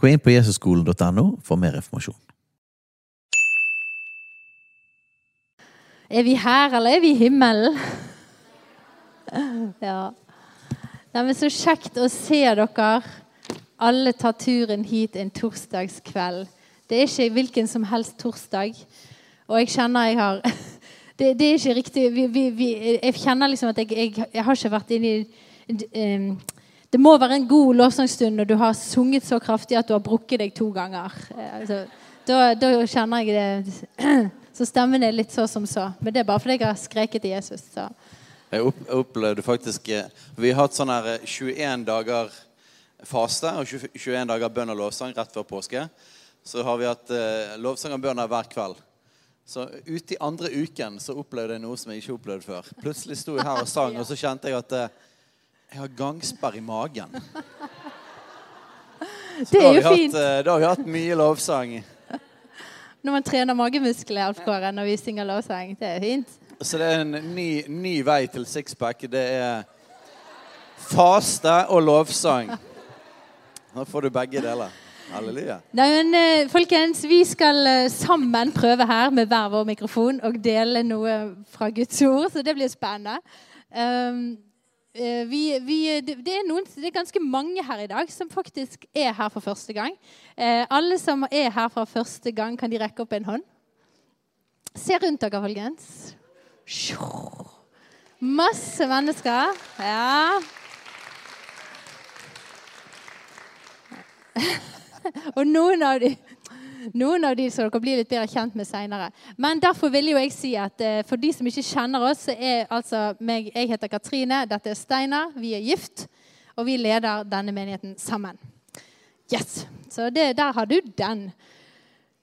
Gå inn på jesusskolen.no for mer informasjon. Er vi her, eller er vi i himmelen? Ja. Nei, men Så kjekt å se dere alle tar turen hit en torsdagskveld. Det er ikke hvilken som helst torsdag. Og jeg kjenner jeg har Det, det er ikke riktig vi, vi, vi, Jeg kjenner liksom at jeg, jeg, jeg har ikke vært inne i um, Det må være en god lovsangstund når du har sunget så kraftig at du har brukket deg to ganger. Eh, Altså, da, da kjenner jeg det Så stemmen er litt så som så. Men det er bare fordi jeg har skreket til Jesus. Så. Jeg opplevde faktisk eh, Vi har hatt sånn her eh, 21 dager faste og 21 dager bønn og lovsang rett før påske. Så har vi hatt eh, lovsang og bønner hver kveld. Så ute i andre uken så opplevde jeg noe som jeg ikke opplevde før. Plutselig sto jeg her og sang, og så kjente jeg at eh, jeg har gangsperr i magen. Så Det er jo fint Hatt, Da har vi hatt mye lovsang. når man trener magemuskler Alf Kåre, når vi synger lovsang. Det er fint. Så det er en ny, ny vei til sixpack. Det er faste og lovsang. Nå får du begge deler. Halleluja. Nei, men eh, folkens, Vi skal eh, sammen prøve her med hver vår mikrofon og dele noe fra Guds ord, så det blir spennende. Um, eh, vi, vi, det, er noen, det er ganske mange her i dag som faktisk er her for første gang. Eh, alle som er her for første gang, kan de rekke opp en hånd? Se rundt dere, folkens. Masse mennesker. Ja. Og noen av de noen av de som dere blir litt bedre kjent med senere. Men derfor vil jo jeg si at eh, for de som ikke kjenner oss, så er altså meg Jeg heter Katrine, dette er Steinar, vi er gift, og vi leder denne menigheten sammen. Yes, Så det, der har du den.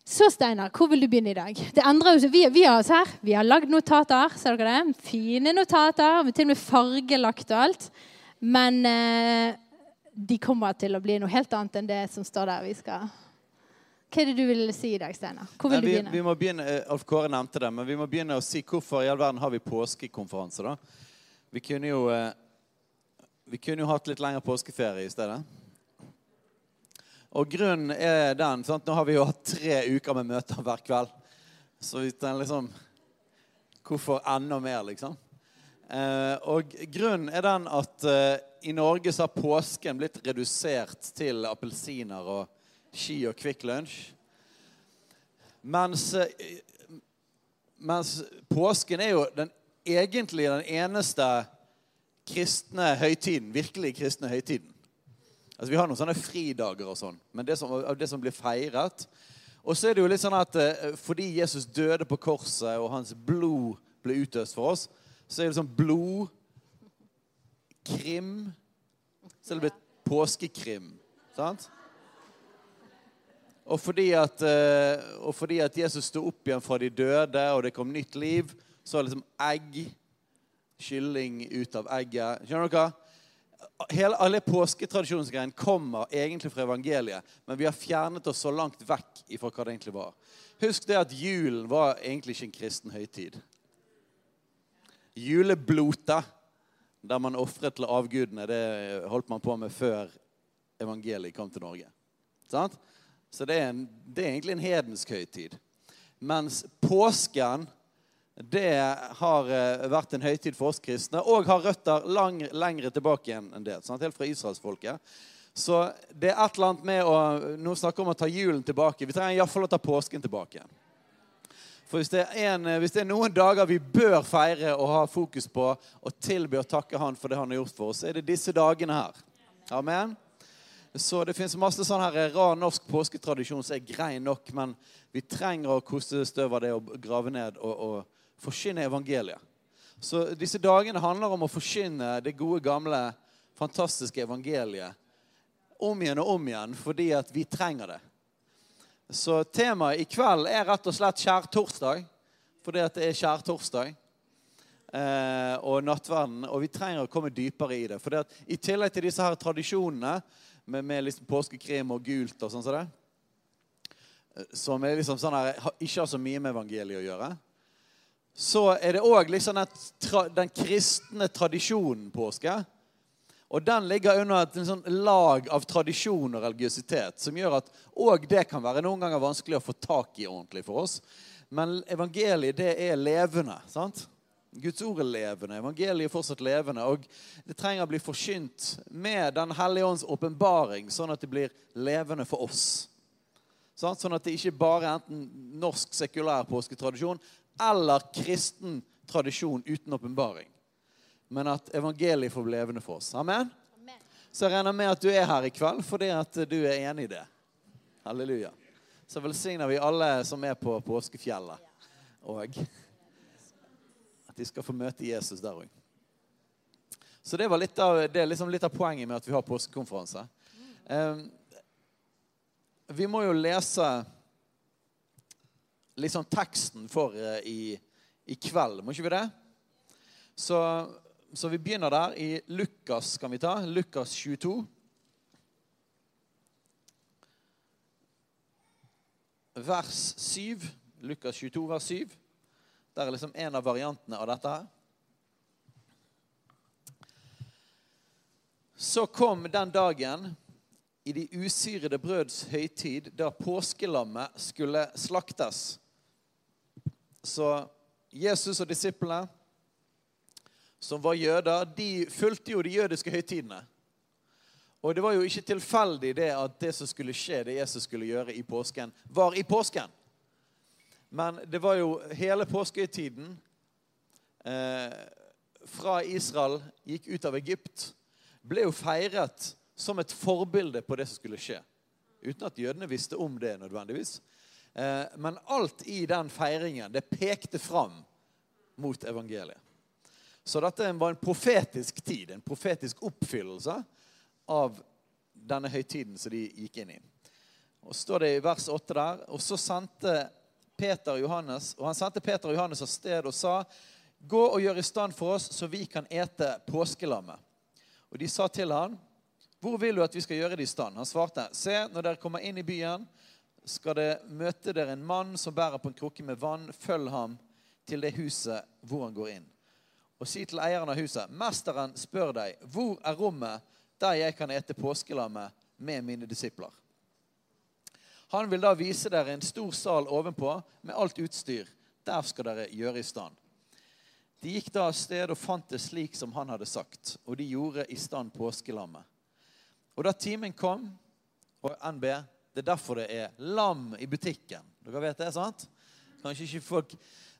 Så Steinar, hvor vil du begynne i dag? Det endrer jo. Vi, vi har oss her, vi har lagd notater. Ser dere det? Fine notater, til og med fargelagt og alt. Men eh, de kommer til å bli noe helt annet enn det som står der. Vi skal... Hva er det du vil si i dag, Steinar? Hvor vil Nei, du vi, begynne? vi må begynne, eh, Alf Kåre nevnte det, men vi må begynne å si hvorfor i all verden har vi påskekonferanse. da? Vi kunne jo, eh, vi kunne jo hatt litt lengre påskeferie i stedet. Og grunnen er den sant? Nå har vi jo hatt tre uker med møter hver kveld. Så vi tenker liksom Hvorfor enda mer, liksom? Eh, og grunnen er den at i Norge så har påsken blitt redusert til appelsiner og ski og Kvikk Lunsj. Mens, eh, mens påsken er jo den, egentlig den eneste kristne høytiden, virkelig kristne høytiden. Altså, vi har noen sånne fridager og sånn, men det som, det som blir feiret Og så er det jo litt sånn at eh, fordi Jesus døde på korset, og hans blod ble utøst for oss, så er det sånn blodkrim Så er det blitt påskekrim. Sant? Og fordi, at, eh, og fordi at Jesus sto opp igjen fra de døde, og det kom nytt liv, så er liksom egg Kylling ut av egget. Skjønner dere? Hele, alle påsketradisjonsgreiene kommer egentlig fra evangeliet, men vi har fjernet oss så langt vekk ifra hva det egentlig var. Husk det at julen var egentlig ikke en kristen høytid. Juleblotet, der man ofret til avgudene, det holdt man på med før evangeliet kom til Norge. Sant? Så det er, en, det er egentlig en hedensk høytid. Mens påsken det har eh, vært en høytid for oss kristne og har røtter lang, lengre tilbake enn det. Sant? Helt fra israelsfolket. Så det er et eller annet med å Nå snakker vi om å ta julen tilbake. Vi trenger iallfall å ta påsken tilbake. For hvis det, en, hvis det er noen dager vi bør feire og ha fokus på og tilby og takke Han for det Han har gjort for oss, så er det disse dagene her. Amen. Så det fins masse sånn her rar norsk påsketradisjon som er grei nok, men vi trenger å koste støv av det og grave ned og, og forkynne evangeliet. Så disse dagene handler om å forkynne det gode, gamle, fantastiske evangeliet om igjen og om igjen fordi at vi trenger det. Så temaet i kveld er rett og slett skjærtorsdag, fordi at det er skjærtorsdag. Eh, og nattverden. Og vi trenger å komme dypere i det. For i tillegg til disse her tradisjonene med, med liksom påskekrim og gult og sånn som det, eh, som er liksom sånn her, ikke har så mye med evangeliet å gjøre, så er det òg liksom den, den, kristne tradisjonen påske. Og den ligger under et sånn lag av tradisjon og religiøsitet som gjør at òg det kan være noen ganger vanskelig å få tak i ordentlig for oss. Men evangeliet, det er levende. sant? Guds ord er levende. Evangeliet er fortsatt levende. Og det trenger å bli forkynt med Den hellige ånds åpenbaring, sånn at det blir levende for oss. Sånn at det ikke bare er enten norsk sekulær påsketradisjon eller kristen tradisjon uten åpenbaring. Men at evangeliet får bli levende for oss. Amen? Amen? Så jeg regner med at du er her i kveld fordi at du er enig i det. Halleluja. Så velsigner vi alle som er på påskefjellet. Og de skal få møte Jesus der òg. Så det, var litt av, det er liksom litt av poenget med at vi har påskekonferanse. Um, vi må jo lese liksom teksten for uh, i, i, kveld. Må ikke vi det? Så, så, vi begynner der. I Lukas kan vi ta. Lukas 22. Vers 7. Lukas 22, vers 7. Der er liksom en av variantene av dette her. Så kom den dagen i de usyrede brøds høytid, da påskelammet skulle slaktes. Så Jesus og disiplene, som var jøder, de fulgte jo de jødiske høytidene. Og det var jo ikke tilfeldig det at det som skulle skje, det Jesus skulle gjøre i påsken, var i påsken. Men det var jo hele påskehøytiden eh, fra Israel gikk ut av Egypt, ble jo feiret som et forbilde på det som skulle skje. Uten at jødene visste om det nødvendigvis. Eh, men alt i den feiringen det pekte fram mot evangeliet. Så dette var en profetisk tid, en profetisk oppfyllelse av denne høytiden som de gikk inn i. Og står det i vers 8 der Og så sendte Peter og Johannes og han sendte Peter og Johannes av sted og sa Gå og gjør i stand for oss, så vi kan ete påskelammet. Og de sa til han, Hvor vil du at vi skal gjøre det i stand? Han svarte, Se, når dere kommer inn i byen, skal det møte dere en mann som bærer på en krukke med vann. Følg ham til det huset hvor han går inn. Og si til eieren av huset, mesteren spør deg, hvor er rommet der jeg kan ete påskelammet med mine disipler? Han vil da vise dere en stor sal ovenpå med alt utstyr. Der skal dere gjøre i stand. De gikk da av sted og fant det slik som han hadde sagt, og de gjorde i stand påskelammet. Og da timen kom, og NB det er derfor det er lam i butikken. Dere vet det, sant? Kanskje ikke folk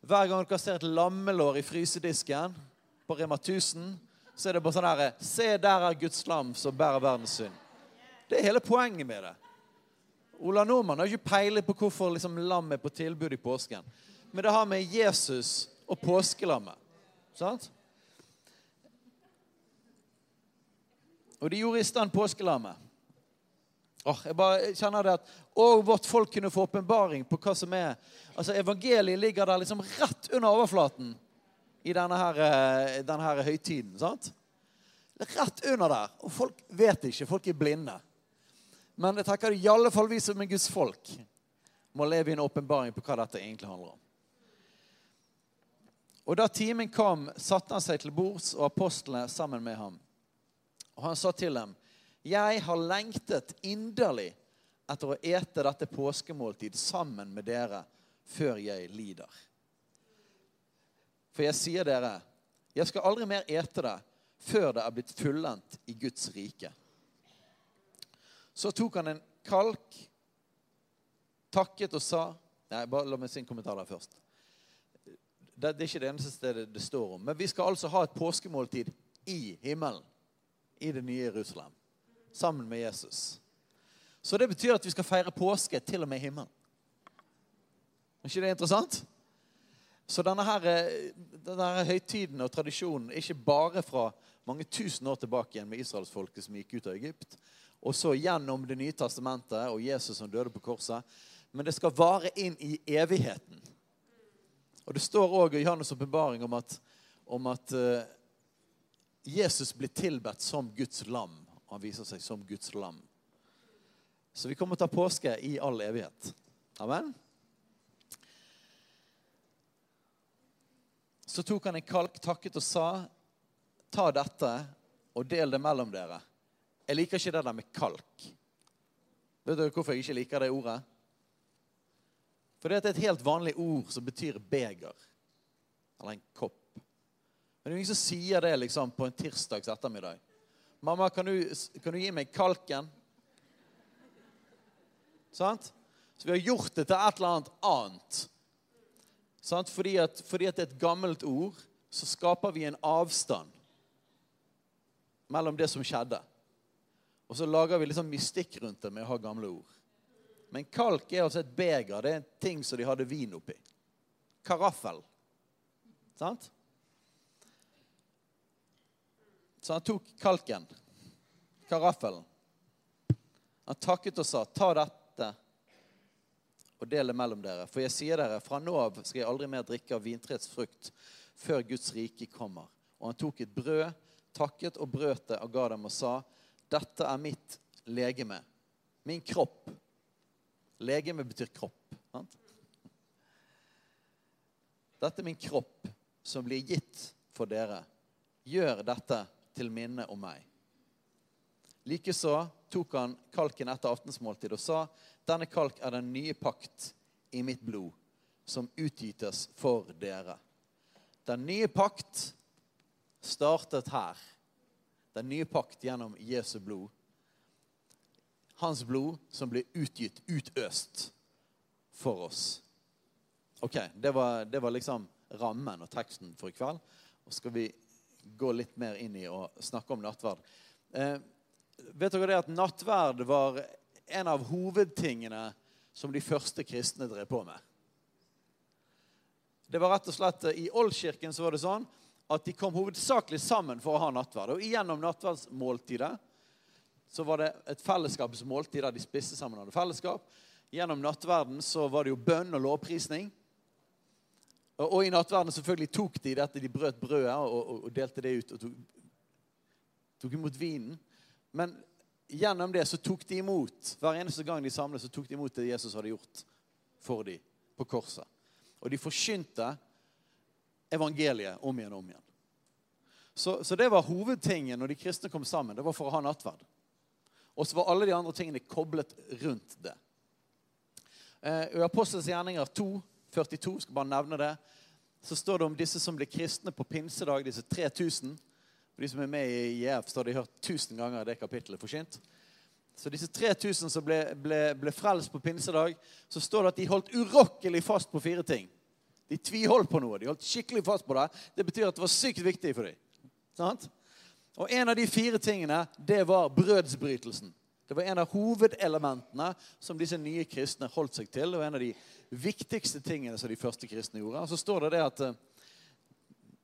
Hver gang dere ser et lammelår i frysedisken på Rema 1000, så er det bare sånn herre Se, der er Guds lam som bærer verdens synd. Det er hele poenget med det. Ola Nordmann har ikke peiling på hvorfor liksom lam er på tilbud i påsken. Men det har med Jesus og påskelammet. Sant? Og de gjorde i stand påskelammet. Oh, jeg bare kjenner det at Og vårt folk kunne få åpenbaring på hva som er Altså, Evangeliet ligger der liksom rett under overflaten i denne her, eh, denne her høytiden. sant? Rett under der. Og folk vet ikke. Folk er blinde. Men jeg tenker i alle fall vi som er Guds folk, må leve i en åpenbaring på hva dette egentlig handler om. Og Da timen kom, satte han seg til bords og apostlene sammen med ham. Og han sa til dem jeg har lengtet inderlig etter å ete dette påskemåltid sammen med dere før jeg lider. For jeg sier dere, jeg skal aldri mer ete det før det er blitt fullendt i Guds rike. Så tok han en kalk, takket og sa Nei, bare la meg si en kommentar der først. Det, det er ikke det eneste stedet det står om. Men vi skal altså ha et påskemåltid i himmelen. I det nye Jerusalem sammen med Jesus. Så det betyr at vi skal feire påske til og med i himmelen. Er ikke det interessant? Så denne, her, denne her høytiden og tradisjonen er ikke bare fra mange tusen år tilbake igjen med israelsfolket som gikk ut av Egypt, og så gjennom Det nye testamentet og Jesus som døde på korset. Men det skal vare inn i evigheten. Og Det står òg i Johannes' åpenbaring om at, om at uh, Jesus blir tilbedt som Guds lam. Han viser seg som Guds lam. Så vi kommer til å ta påske i all evighet. Amen. Så tok han en kalk, takket og sa, ta dette og del det mellom dere. Jeg liker ikke det der med kalk. Vet dere hvorfor jeg ikke liker det ordet? For det er et helt vanlig ord som betyr beger. Eller en kopp. Men det er ingen som sier det liksom på en tirsdags ettermiddag. 'Mamma, kan du, kan du gi meg kalken?' Sant? Så vi har gjort det til et eller annet annet. Sant? Fordi, at, fordi at det er et gammelt ord, så skaper vi en avstand mellom det som skjedde. Og så lager vi liksom mystikk rundt det med å ha gamle ord. Men kalk er altså et beger. Det er en ting som de hadde vin oppi. Karaffel. Sant? Så han tok kalken, karaffelen. Han takket og sa, 'Ta dette og del det mellom dere.' For jeg sier dere, fra nå av skal jeg aldri mer drikke av vintreets frukt før Guds rike kommer. Og han tok et brød, takket og brøt det og ga dem og sa, 'Dette er mitt legeme, min kropp.' Legeme betyr kropp. Sant? Dette er min kropp, som blir gitt for dere. Gjør dette til minne om meg. Likeså tok han kalken etter aftensmåltid og sa, denne kalk er den nye pakt i mitt blod, som utgytes for dere. Den nye pakt startet her. Den nye pakt gjennom Jesu blod. Hans blod som blir utgitt, utøst, for oss. Ok, det var, det var liksom rammen og teksten for i kveld. Og skal vi gå litt mer inn i og snakke om nattverd. Eh, vet dere det at nattverd var en av hovedtingene som de første kristne drev på med? Det var rett og slett eh, I Oldkirken så var det sånn at de kom hovedsakelig sammen for å ha nattverd. Og gjennom nattverdsmåltidet så var det et fellesskapsmåltid der de spiste sammen hadde fellesskap. Gjennom nattverden så var det jo bønn og lovprisning. Og, i nattverden selvfølgelig tok de dette, de brøt brødet og, og, og delte det ut. og tok, tok, imot vinen. Men gjennom det så tok de imot hver eneste gang de samlet, så tok de imot det Jesus hadde gjort for dem på korset. Og de forkynte evangeliet om igjen og om igjen. Så, så, det var hovedtingen når de kristne kom sammen. Det var for å ha nattverd. Og så var alle de andre tingene koblet rundt det. Eh, I Apostels gjerninger 2 42, skal bare nevne det, så står det om disse som ble kristne på pinsedag, disse 3000. For de som er med i IEF, så har de hørt tusen ganger det kapittelet forsynt. Så disse 3000 som ble, ble, ble, frelst på pinsedag, så står det at de holdt urokkelig fast på fire ting. De tviholdt på noe. De holdt skikkelig fast på det. Det betyr at det var sykt viktig for dem. Sant? Og en av de fire tingene, det var brødsbrytelsen. Det var en av hovedelementene som disse nye kristne holdt seg til. og en av de viktigste tingene som de første kristne gjorde. Og så står det det at eh,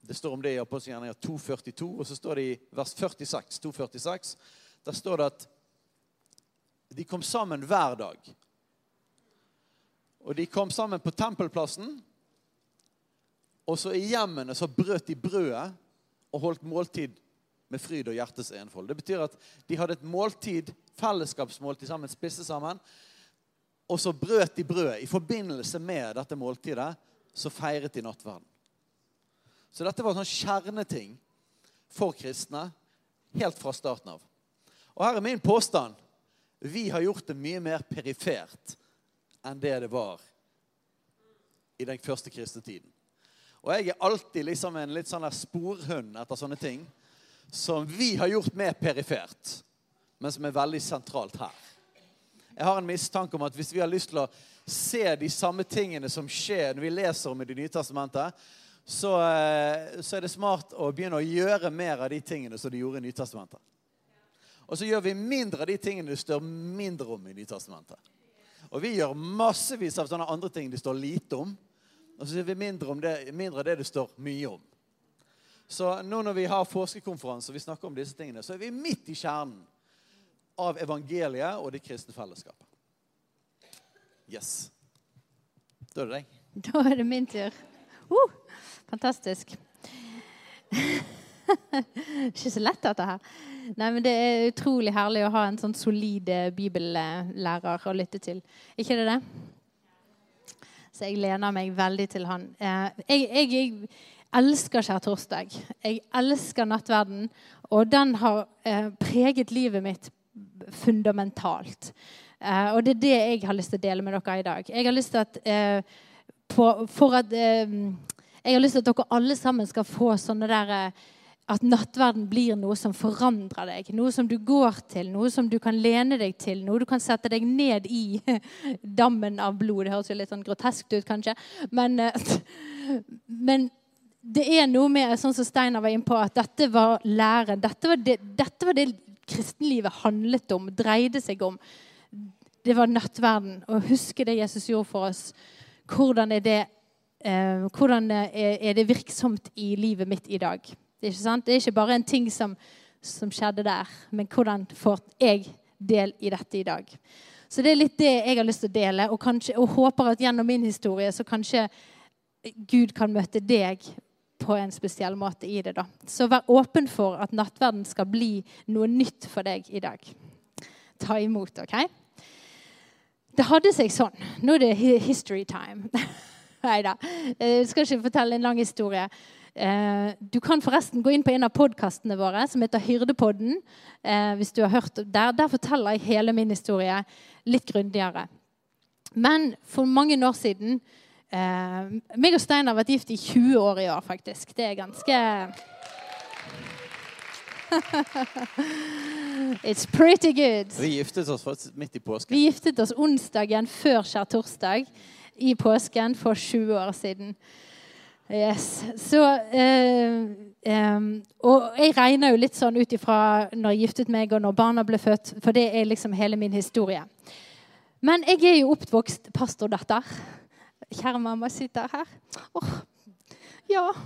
det står om det i Apostelgjerninga 2,42, og så står det i vers 46, 2,46, der står det at de kom sammen hver dag. Og de kom sammen på tempelplassen. Og så i hjemmene så brøt de brødet og holdt måltid med fryd og hjertes enfold. Det betyr at de hadde et måltid, fellesskapsmåltid sammen, spiste sammen. Og så brøt de brødet. I forbindelse med dette måltidet så feiret de nattverden. Så dette var en sånn kjerneting for kristne helt fra starten av. Og her er min påstand. Vi har gjort det mye mer perifert enn det det var i den første kristne tiden. Og jeg er alltid liksom en litt sånn sporhund etter sånne ting som vi har gjort mer perifert, men som er veldig sentralt her. Jeg har en mistanke om at hvis vi har lyst til å se de samme tingene som skjer når vi leser om i Det nye testamentet, så, eh, så, er det smart å begynne å gjøre mer av de tingene som de gjorde i Nytestamentet. Og så gjør vi mindre av de tingene det står mindre om i Nytestamentet. Og vi gjør massevis av sånne andre ting det står lite om. Og så sier vi mindre, det, mindre det det står mye om. Så nå når vi har forskerkonferanse og vi snakker om disse tingene, så er vi midt i kjernen av evangeliet og det kristne fellesskapet. Yes. Da er det deg. Da er det min tur. Uh, fantastisk. Ikke så lett, dette her. Nei, men Det er utrolig herlig å ha en sånn solid eh, bibellærer å lytte til. Ikke det det? Så jeg lener meg veldig til han. Eh, jeg, jeg, jeg elsker skjærtorsdag. Jeg elsker nattverden. Og den har eh, preget livet mitt fundamentalt. og det er det jeg har lyst til å dele med dere i dag. Jeg har lyst til at, for at jeg har lyst til at dere alle sammen skal få sånne der at nattverden blir noe som forandrer deg. Noe som du går til, noe som du kan lene deg til. Noe du kan sette deg ned i dammen av blod. Det høres jo litt sånn groteskt ut, kanskje. Men, eh, men det er noe med sånn som Steinar var inne på, at dette var læren. Dette var det, dette var det kristenlivet handlet om, dreide seg om. Det var nattverden. Å huske det Jesus gjorde for oss. Hvordan er det, eh, hvordan er, det virksomt i livet mitt i dag? Ikke, sant? Det er ikke bare en ting som, som skjedde der, men hvordan får jeg del i dette i dag? Så det er litt det jeg har lyst til å dele, og, kanskje, og håper at gjennom min historie så kanskje Gud kan møte deg på en spesiell måte i det. da. Så vær åpen for at nattverden skal bli noe nytt for deg i dag. Ta imot, OK? Det hadde seg sånn. Nå er det history time. Nei da. Jeg skal ikke fortelle en lang historie. Eh, du kan forresten gå inn på en av podkastene våre som heter Hyrdepodden. Eh, hvis du har hørt Der, der forteller jeg hele min historie litt grundigere. Men for mange år siden eh, meg og Stein har vært gift i 20 år i år, faktisk. Det er ganske It's pretty good. Vi giftet oss faktisk midt i påsken. Vi giftet oss onsdagen før skjærtorsdag i påsken for 20 år siden. Yes. Så, eh, eh, og jeg regner jo litt sånn ut ifra når jeg giftet meg og når barna ble født, for det er liksom hele min historie. Men jeg er jo oppvokst pastordatter. Kjære mamma sitter her. Åh, ja.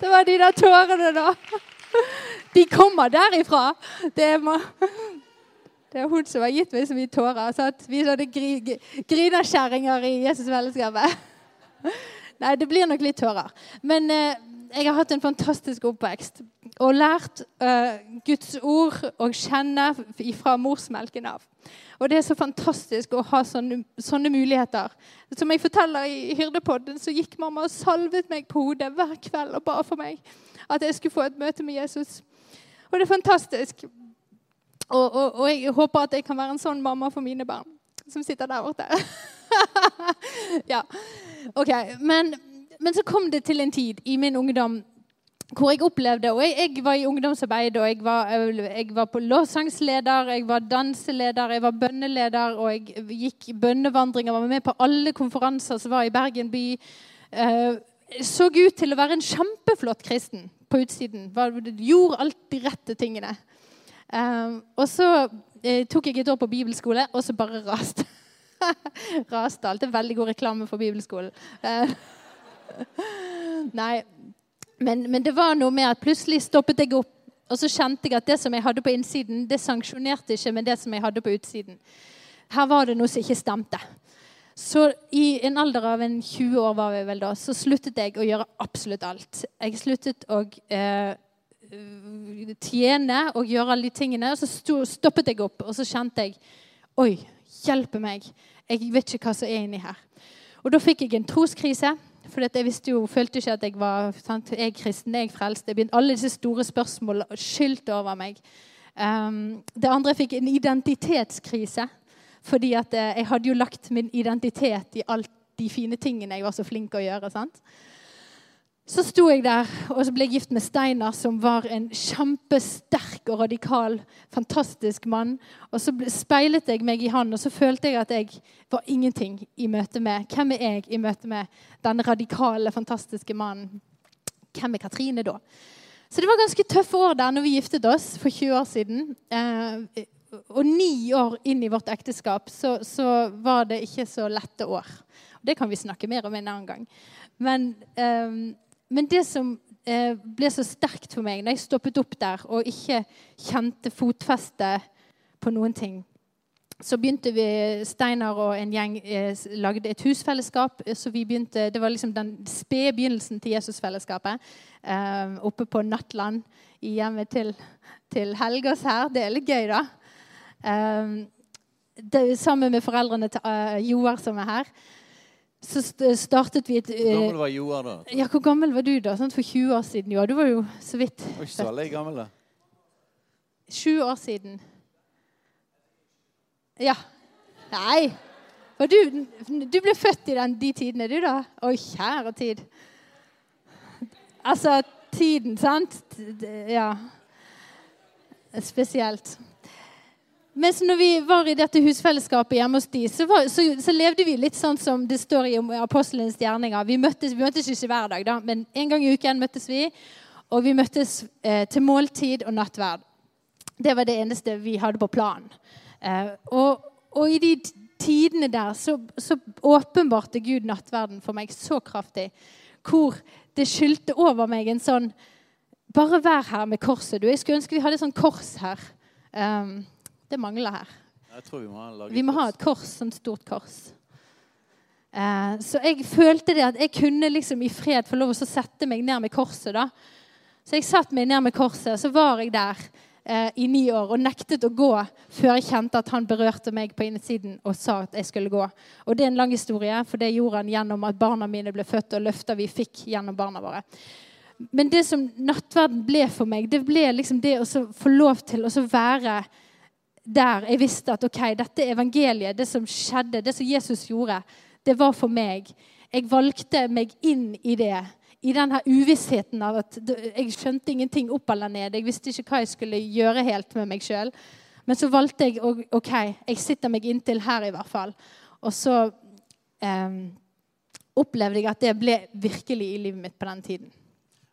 Det var de der tårene, da. De kommer derifra. Det er, det er hun som har gitt meg så mye tårer. Så vi er sånne gri, grinerskjæringer i Jesus-fellesskapet. Nei, det blir nok litt tørrere. Men eh, jeg har hatt en fantastisk oppvekst og lært eh, Guds ord å kjenne fra morsmelken av. Og det er så fantastisk å ha sånne, sånne, muligheter. Som jeg forteller i Hyrdepodden, så gikk mamma og salvet meg på hodet hver kveld og ba for meg at jeg skulle få et møte med Jesus. Og det er fantastisk. Og, og, og jeg håper at jeg kan være en sånn mamma for mine barn som sitter der borte. ja. Ok, men, men, så kom det til en tid i min ungdom hvor jeg opplevde Og jeg, jeg var i ungdomsarbeid, og jeg var, jeg var på lovsangsleder, jeg var danseleder, jeg var bønneleder, og jeg gikk bønnevandringer, var med på alle konferanser som var i Bergen by. Uh, så ut til å være en kjempeflott kristen på utsiden. Gjorde alt de rette tingene. Uh, og så uh, tok jeg et år på bibelskole, og så bare raste Rasdal. Det er veldig god reklame for bibelskolen. Eh, nei, men, men, det var noe med at plutselig stoppet jeg opp. Og så kjente jeg at det som jeg hadde på innsiden, det sanksjonerte ikke med det som jeg hadde på utsiden. Her var det noe som ikke stemte. Så i en alder av en 20 år var vi vel da, så sluttet jeg å gjøre absolutt alt. Jeg sluttet å eh, tjene og gjøre alle de tingene. Og så stoppet jeg opp, og så kjente jeg Oi, hjelpe meg. Jeg vet ikke hva som er inni her. Og da fikk jeg en troskrise. For jeg visste jo, følte ikke at jeg var sant? Jeg kristen, jeg frelst. Jeg begynte alle disse store spørsmålene skyldte over meg. Um, det andre fikk en identitetskrise. Fordi at eh, jeg hadde jo lagt min identitet i alt de fine tingene jeg var så flink å gjøre. sant? Så sto jeg der og så ble jeg gift med Steinar, som var en kjempesterk og radikal, fantastisk mann. Og så speilet jeg meg i han, og så følte jeg at jeg var ingenting i møte med Hvem er jeg i møte med denne radikale, fantastiske mannen? Hvem er Katrine da? Så det var ganske tøffe år der når vi giftet oss for 20 år siden. Eh, og ni år inn i vårt ekteskap så, så var det ikke så lette år. Det kan vi snakke mer om en annen gang. Men eh, men det som, eh, ble så sterkt for meg når jeg stoppet opp der og ikke kjente fotfeste på noen ting. Så begynte vi, Steinar og en gjeng eh, lagde et husfellesskap. så vi begynte, Det var liksom den spede begynnelsen til Jesusfellesskapet. Eh, oppe på Nattland i hjemmet til, til Helgas her. Det er litt gøy, da. Det det, sammen med foreldrene til Joar, som er her. Så startet vi et Hvor eh, gammel var Joar da? Ja, Hvor gammel var du da? Sånn for 20 år siden? Jo, du var jo så vidt Var ikke så veldig gammel, da. Sju år siden. Ja. Nei. Var du, du ble født i den, de tidene, du, da? Å, kjære tid. Altså tiden, sant? Ja. Spesielt. Mens når vi var i dette husfellesskapet hjemme hos de, så, var, så, så levde vi litt sånn som det står i Apostelens gjerninger. Vi møttes, vi møttes ikke hver dag, da, men en gang i uken møttes vi. Og vi møttes eh, til måltid og nattverd. Det var det eneste vi hadde på planen. Eh, og, og i de tidene der så, så åpenbarte Gud nattverden for meg så kraftig. Hvor det skyldte over meg en sånn Bare vær her med korset. Du, jeg skulle ønske vi hadde et sånt kors her. Um, det mangler her. Vi må Vi må ha et kors, sånn stort kors. Eh, så jeg følte det at jeg kunne liksom i fred få lov å sette meg ned med korset. da. Så jeg satt meg ned med korset, så var jeg der eh, i ni år og nektet å gå før jeg kjente at han berørte meg på innsiden og sa at jeg skulle gå. Og det er en lang historie, for det gjorde han gjennom at barna mine ble født, og løfter vi fikk gjennom barna våre. Men det som nattverden ble for meg, det ble liksom det å så få lov til å så være der jeg visste at ok, dette evangeliet, det som skjedde, det som Jesus gjorde, det var for meg. Jeg valgte meg inn i det. I den her uvissheten av at jeg skjønte ingenting opp eller ned. Jeg visste ikke hva jeg skulle gjøre helt med meg sjøl. Men så valgte jeg ok, jeg sitter meg inntil her i hvert fall. Og så eh, opplevde jeg at det ble virkelig i livet mitt på den tiden.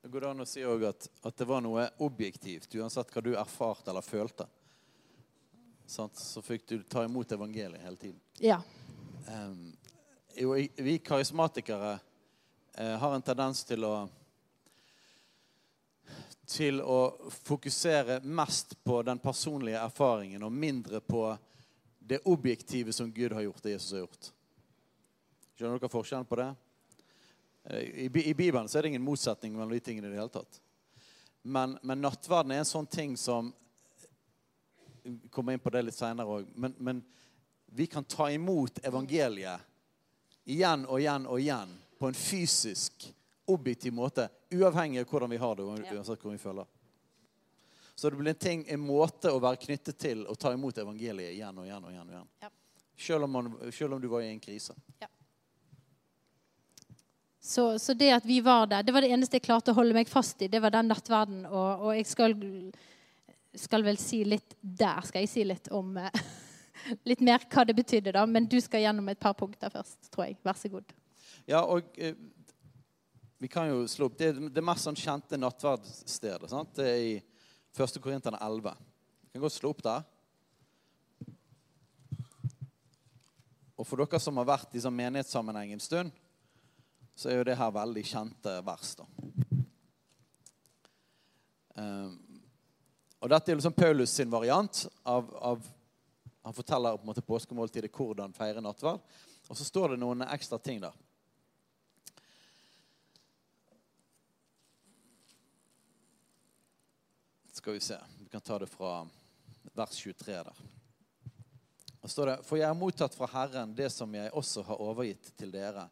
Det går an å si òg at, at det var noe objektivt, uansett hva du erfarte eller følte. Sant? Så fikk du ta imot evangeliet hele tiden. Ja. Um, jo, vi karismatikere uh, har en tendens til å til å fokusere mest på den personlige erfaringen og mindre på det objektive som Gud har gjort, det Jesus har gjort. Skjønner dere forskjellen på det? Eh, I, I Bibelen så er det ingen motsetning mellom de tingene i det hele tatt. Men, men nattverden er en sånn ting som Vi kommer inn på det litt seinere òg. Men, men vi kan ta imot evangeliet igjen og igjen og igjen på en fysisk, objektiv måte. Uavhengig av hvordan vi har det. uansett hvordan vi føler. Så det blir en, ting, en måte å være knyttet til å ta imot evangeliet igjen og igjen. og igjen, og igjen. Ja. Selv, om man, selv om du var i en krise. Så, så det at vi var der, det var det eneste jeg klarte å holde meg fast i. Det var den nattverden. Og, og jeg skal, skal vel si litt der skal jeg si litt om eh, Litt mer hva det betydde, da. Men du skal gjennom et par punkter først, tror jeg. Vær så god. Ja, og eh, vi kan jo slå opp Det, det mest sånn kjente nattverdstedet sant? Det er i 1. Korinterne 11. Vi kan godt slå opp der. Og for dere som har vært i sånn menighetssammenheng en stund, så er jo det her veldig kjente vers. da. Um, og dette er liksom Paulus sin variant av, av Han forteller på en måte påskemåltidet hvordan feire nattverd. Og så står det noen ekstra ting der. Skal vi se. Vi kan ta det fra vers 23 der. Da står det For jeg har mottatt fra Herren det som jeg også har overgitt til dere.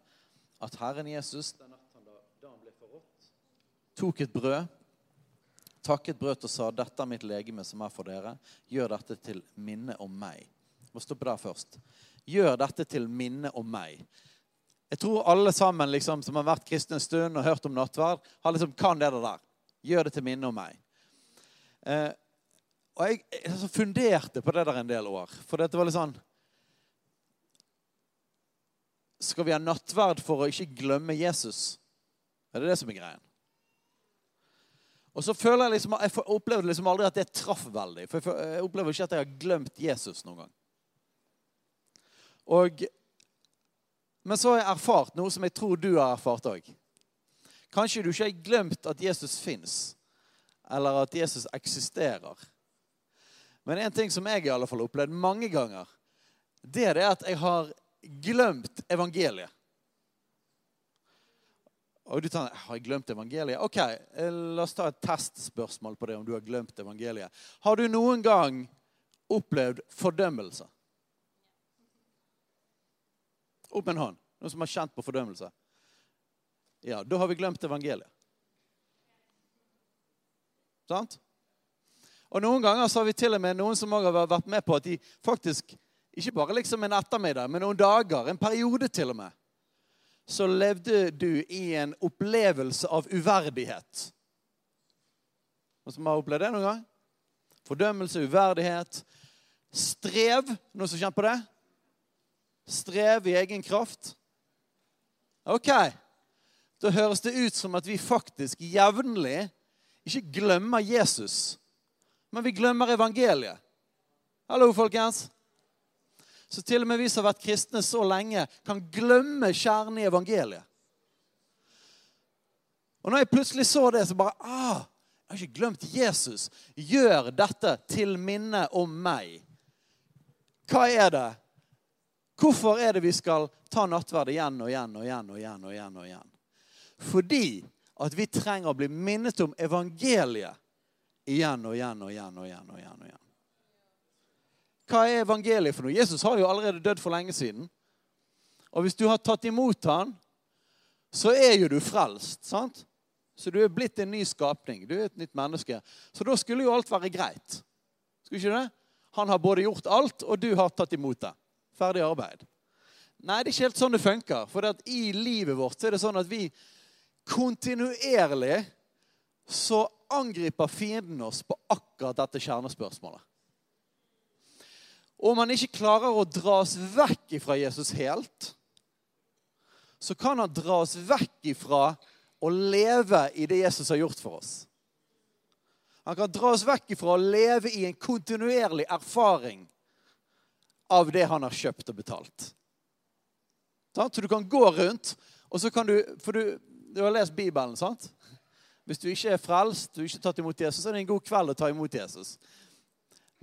At Herren Jesus, den natt da han ble forrådt, tok et brød, takket brøt og sa, dette er mitt legeme som er for dere. Gjør dette til minne om meg. Må stoppe der først. Gjør dette til minne om meg. Jeg tror alle sammen liksom, som har vært kristne en stund og hørt om nattverd, har liksom, kan det der. Gjør det til minne om meg. Eh, og jeg, jeg funderte på det der en del år. For det var litt sånn Skal vi ha nattverd for å ikke glemme Jesus? Er det det som er greien? Og så føler Jeg liksom, jeg opplevde liksom aldri at det traff veldig. For jeg opplever ikke at jeg har glemt Jesus noen gang. Og, men så har jeg erfart noe som jeg tror du har erfart òg. Kanskje du ikke har glemt at Jesus fins, eller at Jesus eksisterer. Men en ting som jeg i alle fall har opplevd mange ganger, det er det at jeg har glemt evangeliet. Og du tenker, Har jeg glemt evangeliet? Ok, eh, La oss ta et testspørsmål på det om du har glemt evangeliet. Har du noen gang opplevd fordømmelse? Opp med en hånd. Noen som har kjent på fordømmelse? Ja, da har vi glemt evangeliet. Sant? Og Noen ganger så har vi til og med noen som har vært med på at de faktisk ikke bare liksom en ettermiddag, men noen dager, en periode til og med, så levde du i en opplevelse av uverdighet. Noen som har opplevd det noen gang? Fordømmelse, uverdighet. Strev. Noen som kjenner på det? Strev i egen kraft. Ok. Da høres det ut som at vi faktisk jevnlig ikke glemmer Jesus, men vi glemmer evangeliet. Hallo, folkens. Så til og med vi som har vært kristne så lenge, kan glemme kjernen i evangeliet. Og når jeg plutselig så det, så bare ah, Jeg har ikke glemt Jesus. Gjør dette til minne om meg. Hva er det? Hvorfor er det vi skal ta nattverd igjen og igjen og igjen og igjen? og igjen og igjen? Fordi at vi trenger å bli minnet om evangeliet igjen og igjen og igjen. og igjen og igjen og igjen. Hva er evangeliet for noe? Jesus har jo allerede dødd for lenge siden. Og hvis du har tatt imot han, så er jo du frelst. sant? Så du er blitt en ny skapning. Du er et nytt menneske. Så da skulle jo alt være greit. Skulle ikke det? Han har både gjort alt, og du har tatt imot det. Ferdig arbeid. Nei, det er ikke helt sånn det funker. For det i livet vårt er det sånn at vi kontinuerlig så angriper fienden oss på akkurat dette kjernespørsmålet. Og om han ikke klarer å dra oss vekk ifra Jesus helt, så kan han dra oss vekk ifra å leve i det Jesus har gjort for oss. Han kan dra oss vekk ifra å leve i en kontinuerlig erfaring av det han har kjøpt og betalt. Så du kan gå rundt, og så kan du For du, du har lest Bibelen, sant? Hvis du ikke er frelst, du har ikke tatt imot Jesus, så er det en god kveld å ta imot Jesus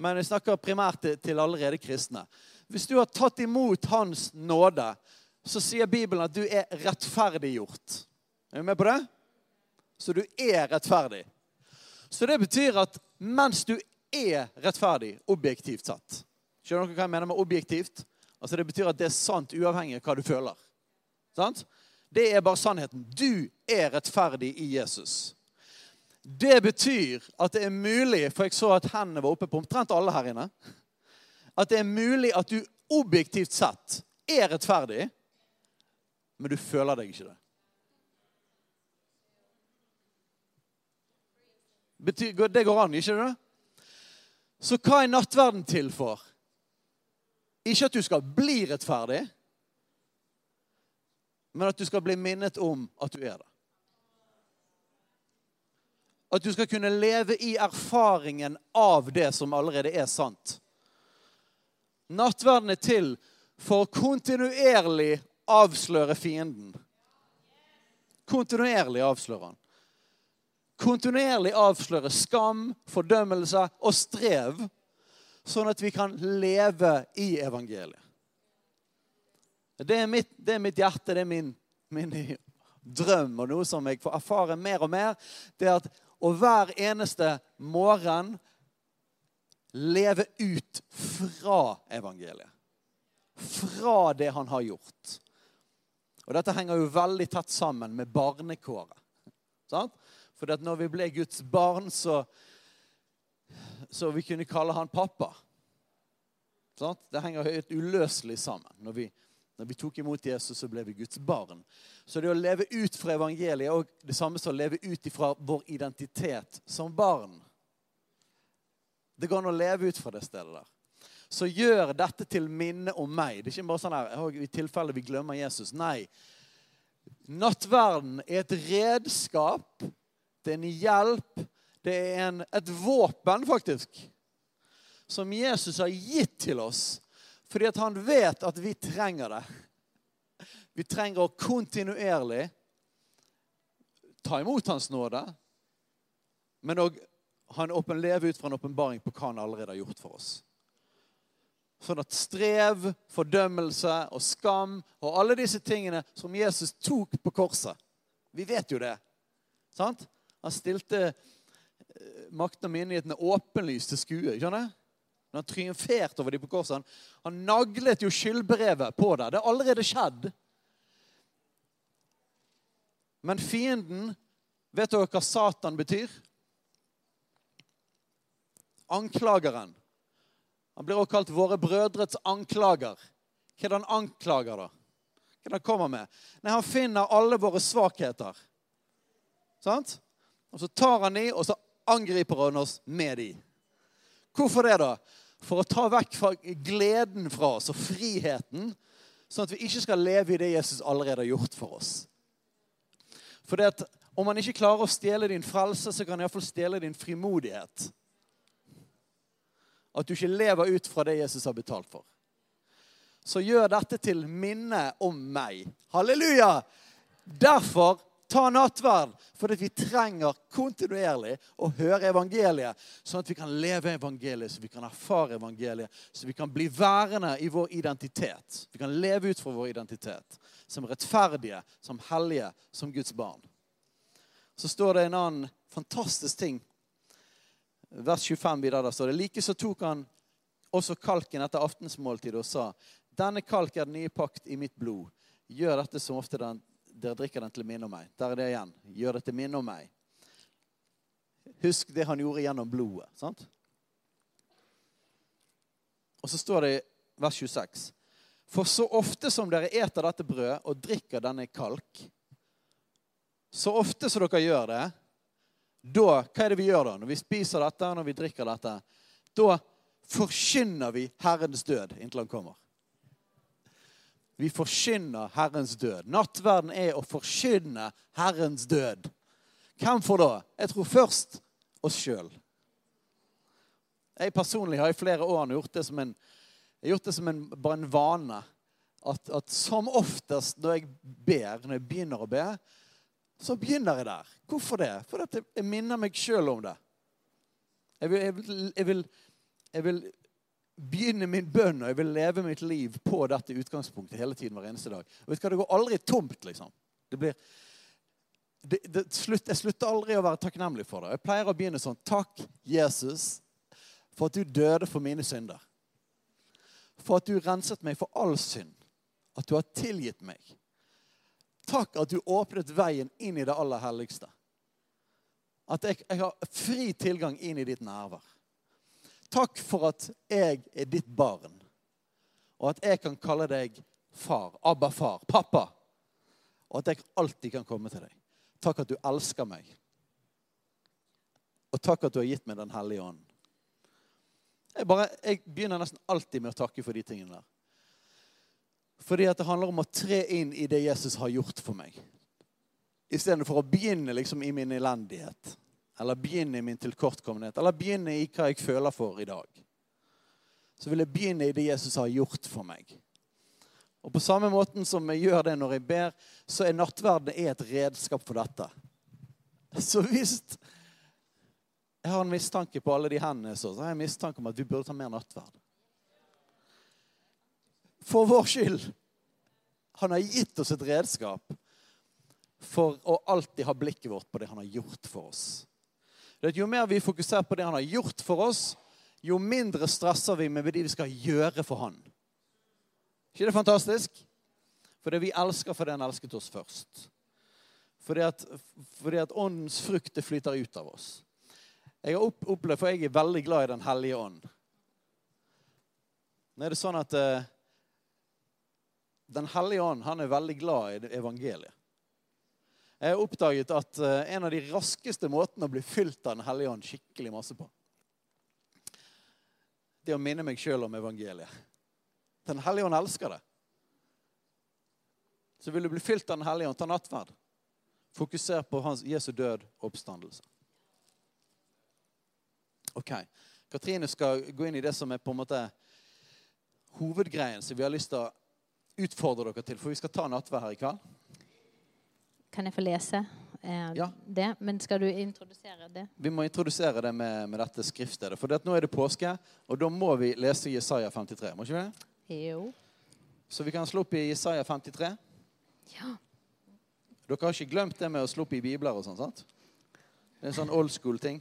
men jeg snakker primært til, allerede kristne. Hvis du har tatt imot Hans nåde, så sier Bibelen at du er rettferdiggjort. Er du med på det? Så du er rettferdig. Så det betyr at mens du er rettferdig, objektivt sett Skjønner dere hva jeg mener med objektivt? Altså Det betyr at det er sant uavhengig av hva du føler. Sant? Det er bare sannheten. Du er rettferdig i Jesus. Det betyr at det er mulig, for jeg så at hendene var oppe på omtrent alle her inne, at det er mulig at du objektivt sett er rettferdig, men du føler deg ikke det. Det går an, ikke det? Så hva er nattverden til for? Ikke at du skal bli rettferdig, men at du skal bli minnet om at du er det. At du skal kunne leve i erfaringen av det som allerede er sant. Nattverden er til for å kontinuerlig avsløre fienden. Kontinuerlig avsløre han. Kontinuerlig avsløre skam, fordømmelse og strev, sånn at vi kan leve i evangeliet. Det er mitt, det er mitt hjerte, det er min, min drøm, og noe som jeg får erfare mer og mer. det er at og hver eneste morgen leve ut fra evangeliet. Fra det han har gjort. Og Dette henger jo veldig tett sammen med barnekåret. Sant? For når vi ble Guds barn, så, så vi kunne kalle han pappa. Sant? Det henger helt uløselig sammen. Når vi, når vi tok imot Jesus, så ble vi Guds barn. Så det å leve ut fra evangeliet er det samme som å leve ut fra vår identitet som barn. Det går an å leve ut fra det stedet der. Så gjør dette til minne om meg. Det er ikke bare sånn her, i tilfelle vi glemmer Jesus. Nei. Nattverden er et redskap. Det er en hjelp. Det er en, et våpen, faktisk, som Jesus har gitt til oss fordi at han vet at vi trenger det. Vi trenger å kontinuerlig ta imot Hans nåde, men òg leve ut fra en åpenbaring på hva han allerede har gjort for oss. Sånn at strev, fordømmelse og skam og alle disse tingene som Jesus tok på korset Vi vet jo det. Sant? Han stilte eh, makten og myndighetene åpenlyst til skue. skjønner? Når han triumferte over dem på korset. Han, han naglet jo skyldbrevet på det. Det har allerede skjedd. Men fienden Vet dere hva Satan betyr? Anklageren. Han blir også kalt 'våre brødrets anklager'. Hva er det han anklager, da? Hva er det han kommer med? Nei, Han finner alle våre svakheter. Sant? Og så tar han de, og så angriper han oss med de. Hvorfor det, da? For å ta vekk fra gleden fra oss og friheten, sånn at vi ikke skal leve i det Jesus allerede har gjort for oss. For det at om han ikke klarer å stjele din frelse, så kan han iallfall stjele din frimodighet. At du ikke lever ut fra det Jesus har betalt for. Så gjør dette til minne om meg. Halleluja! Derfor ta nattverd, fordi vi trenger kontinuerlig å høre evangeliet, sånn at vi kan leve evangeliet, så vi kan erfare evangeliet, så vi kan bli værende i vår identitet. Vi kan leve ut fra vår identitet som rettferdige, som hellige, som Guds barn. Så står det en annen fantastisk ting vers 25 videre, der står det like så tok han også kalken etter aftensmåltidet og sa denne kalk er den nye pakt i mitt blod. Gjør dette som ofte den, dere drikker den til minne om meg. Der er det igjen. Gjør det til minne om meg. Husk det han gjorde gjennom blodet. sant? Og så står det i vers 26. For så ofte som dere eter dette brød og drikker denne kalk, så ofte som dere gjør det, da, hva er det vi gjør da? Når vi spiser dette, når vi drikker dette, da forkynner vi Herrens død inntil han kommer. Vi forkynner Herrens død. Nattverden er å forkynne Herrens død. Hvem for da? Jeg tror først oss sjøl. Jeg personlig har i flere år gjort det som en, gjort det som en, bare en vane. At, at som oftest når jeg ber, når jeg begynner å be, så begynner jeg der. Hvorfor det? For jeg minner meg sjøl om det. Jeg vil, jeg, vil, jeg, vil, jeg vil, begynne min bønn og jeg vil leve mitt liv på dette utgangspunktet hele tiden. hver eneste dag. Og vet du hva, Det går aldri tomt, liksom. Det blir, det, det, slutt, jeg slutter aldri å være takknemlig for det. Jeg pleier å begynne sånn Takk, Jesus, for at du døde for mine synder. For at du renset meg for all synd. At du har tilgitt meg. Takk at du åpnet veien inn i det aller helligste. At jeg, jeg har fri tilgang inn i ditt nærvær. Takk for at jeg er ditt barn, og at jeg kan kalle deg far, Abba far, pappa. Og at jeg alltid kan komme til deg. Takk at du elsker meg. Og takk at du har gitt meg Den hellige ånd. Jeg, bare, jeg begynner nesten alltid med å takke for de tingene der. Fordi at det handler om å tre inn i det Jesus har gjort for meg. Istedenfor å begynne liksom i min elendighet. Eller begynne i min tilkortkommenhet. Eller begynne i hva jeg føler for i dag. Så vil jeg begynne i det Jesus har gjort for meg. Og på samme måten som jeg gjør det når jeg ber, så er nattverden et redskap for dette. Så hvis jeg har en mistanke på alle de hendene, så har jeg en mistanke om at vi burde ta mer nattverd for vår skyld. Han har gitt oss et redskap for å alltid ha blikket vårt på det han har gjort for oss. Jo mer vi fokuserer på det han har gjort for oss, jo mindre stresser vi med det vi skal gjøre for han. ikke det fantastisk? Fordi vi elsker fordi han elsket oss først. Fordi at, fordi at åndens frukt flyter ut av oss. Jeg har opplevd, for jeg er veldig glad i Den hellige ånd. Nå er det sånn at uh, den hellige ånd han er veldig glad i evangeliet. Jeg har oppdaget at eh, en av de raskeste måtene å bli fylt av Den hellige ånd skikkelig masse på, det er å minne meg sjøl om evangeliet. Den hellige ånd elsker det. Så vil du bli fylt av Den hellige ånd, ta nattverd. Fokuser på hans, Jesu død og oppstandelse. Ok. Katrine skal gå inn i det som er på en måte hovedgreien som vi har lyst til å utfordre dere til, for vi skal ta nattverd her i kveld. Kan jeg få lese eh, Ja. det. Men skal du introdusere det? Vi må introdusere det med, med dette skriftstedet. For nå er det påske, og da må vi lese Jesaja 53. Må ikke vi? Jo. Så vi kan slå opp i Jesaja 53. Ja. Dere har ikke glemt det med å slå opp i bibler og sånn, sant? Det er en sånn old school-ting.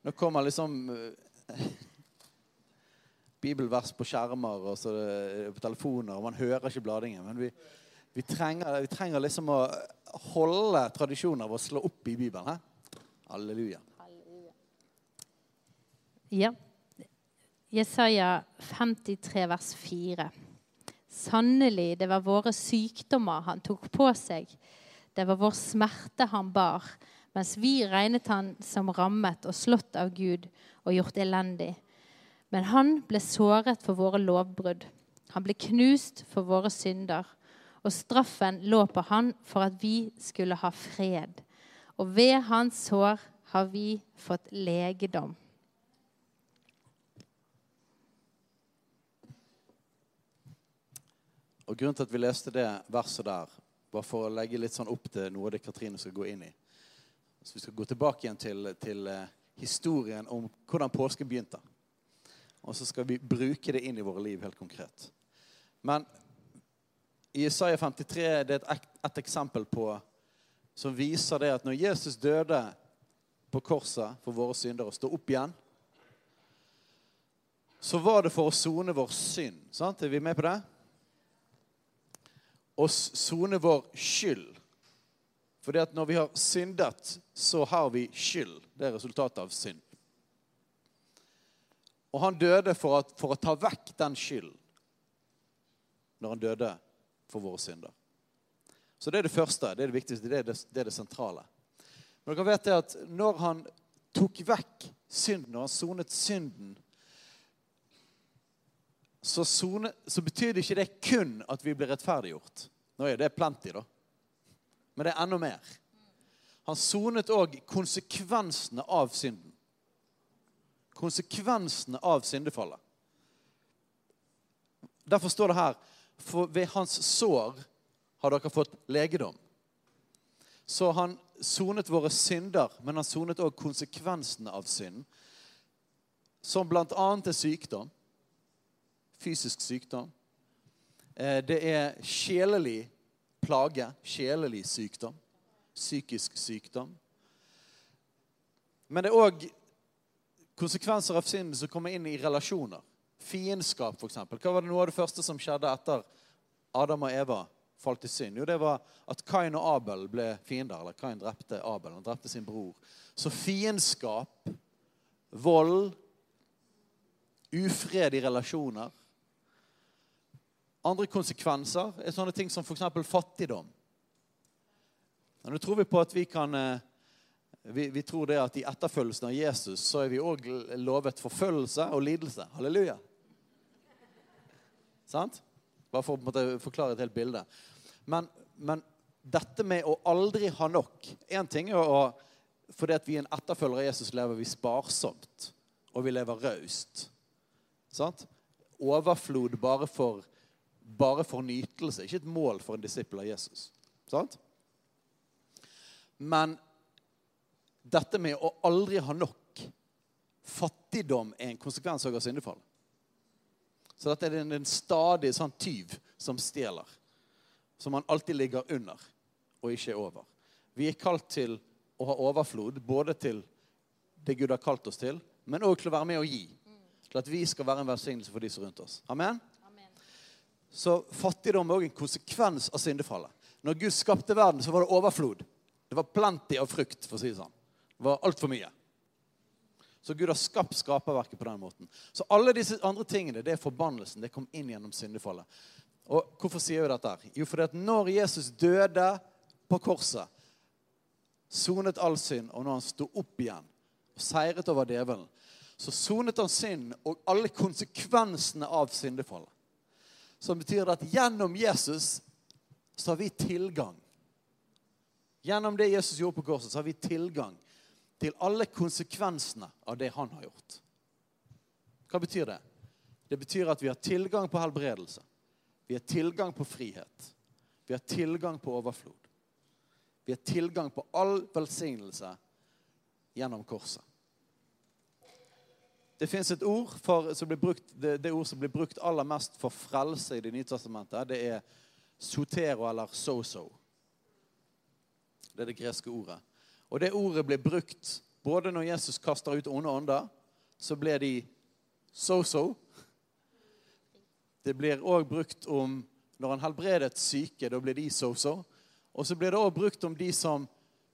Nå kommer liksom eh, bibelvers på skjermer og på telefoner, og man hører ikke bladingen. Men vi, vi, trenger, vi trenger liksom å holde tradisjonen av å slå opp i Bibelen. He? Halleluja. Ja. Jesaja 53 vers 4. Sannelig, det var våre sykdommer han tok på seg. Det var vår smerte han bar, mens vi regnet han som rammet og slått av Gud og gjort elendig. Men han ble såret for våre lovbrudd. Han ble knust for våre synder. Og straffen lå på han for at vi skulle ha fred. Og ved hans sår har vi fått legedom. Og Grunnen til at vi leste det verset der, var for å legge litt sånn opp til noe av det Katrine skal gå inn i. Så Vi skal gå tilbake igjen til, til eh, historien om hvordan påsken begynte. Og så skal vi bruke det inn i våre liv helt konkret. Men i Isaiah 53 det er et, et eksempel på som viser det at når Jesus døde på korset for våre synder og sto opp igjen, så var det for å sone vår synd. Sant? Er vi med på det? Å sone vår skyld. At når vi har syndet, så har vi skyld. Det er resultatet av synd. Og han døde for, at, for å ta vekk den skylden. Når han døde for våre synder. Så det er det første. Det er det viktigste. Det er det, det, er det sentrale. Men dere vet det at når han tok vekk synden, når han sonet synden, så, sone, så betyr det ikke det kun at vi blir rettferdiggjort. Nå er det plenty, da. Men det er enda mer. Han sonet òg konsekvensene av synden. Konsekvensene av syndefallet. Derfor står det her For ved hans sår har dere fått legedom. Så han sonet våre synder, men han sonet òg konsekvensene av synd. Som bl.a. er sykdom fysisk sykdom. Eh, Det er sjelelig plage, sjelelig sykdom. Psykisk sykdom. Men det er òg konsekvenser av synden som kommer inn i relasjoner. Fiendskap, f.eks. Hva var det noe av det første som skjedde etter Adam og Eva falt i synd? Jo, det var at Kain og Abel ble fiender. Eller Kain drepte Abel. Han drepte sin bror. Så fiendskap, vold, ufred i relasjoner andre konsekvenser er sånne ting som f.eks. fattigdom. Men Nå tror vi på at vi kan eh, vi, vi tror det at i etterfølgelsen av Jesus så er vi òg lovet forfølgelse og lidelse. Halleluja. Sant? Bare for å forklare et helt bilde. Men, men dette med å aldri ha nok Én ting er å Fordi at vi er en etterfølger av Jesus, lever vi sparsomt. Og vi lever raust. Sant? Overflod bare for, bare for nytelse. Ikke et mål for en disippel av Jesus. Sant? Men dette med å aldri ha nok Fattigdom er en konsekvens av syndefall. Så dette er en, en stadig sånn tyv som stjeler. Som man alltid ligger under og ikke over. Vi er kalt til å ha overflod, både til det Gud har kalt oss til, men òg til å være med og gi. Til at vi skal være en velsignelse for de som er rundt oss. Amen? Så fattigdom er òg en konsekvens av syndefallet. Når Gud skapte verden, så var det overflod. Det var plenty av frukt, for å si det sånn. Det var altfor mye. Så Gud har skapt skaperverket på den måten. Så alle disse andre tingene, det er forbannelsen. Det kom inn gjennom syndefallet. Og hvorfor sier vi dette? her? Jo, fordi at når Jesus døde på korset, sonet all synd, og når han sto opp igjen og seiret over djevelen, så sonet han synd og alle konsekvensene av syndefallet. Som betyr at gjennom Jesus så har vi tilgang. Gjennom det Jesus gjorde på korset, så har vi tilgang til alle konsekvensene av det han har gjort. Hva betyr det? Det betyr at vi har tilgang på helbredelse. Vi har tilgang på frihet. Vi har tilgang på overflod. Vi har tilgang på all velsignelse gjennom korset. Det fins et ord for, som blir brukt, det, det ord som blir brukt aller mest for frelse i Det nye testamentet. Det er sotero eller so-so. Det er det greske ordet. Og det ordet ble brukt både når Jesus kaster ut onde ånder, så ble de so-so. Det blir òg brukt om når han helbredet syke. Da ble de so-so. Og så blir det òg brukt om de som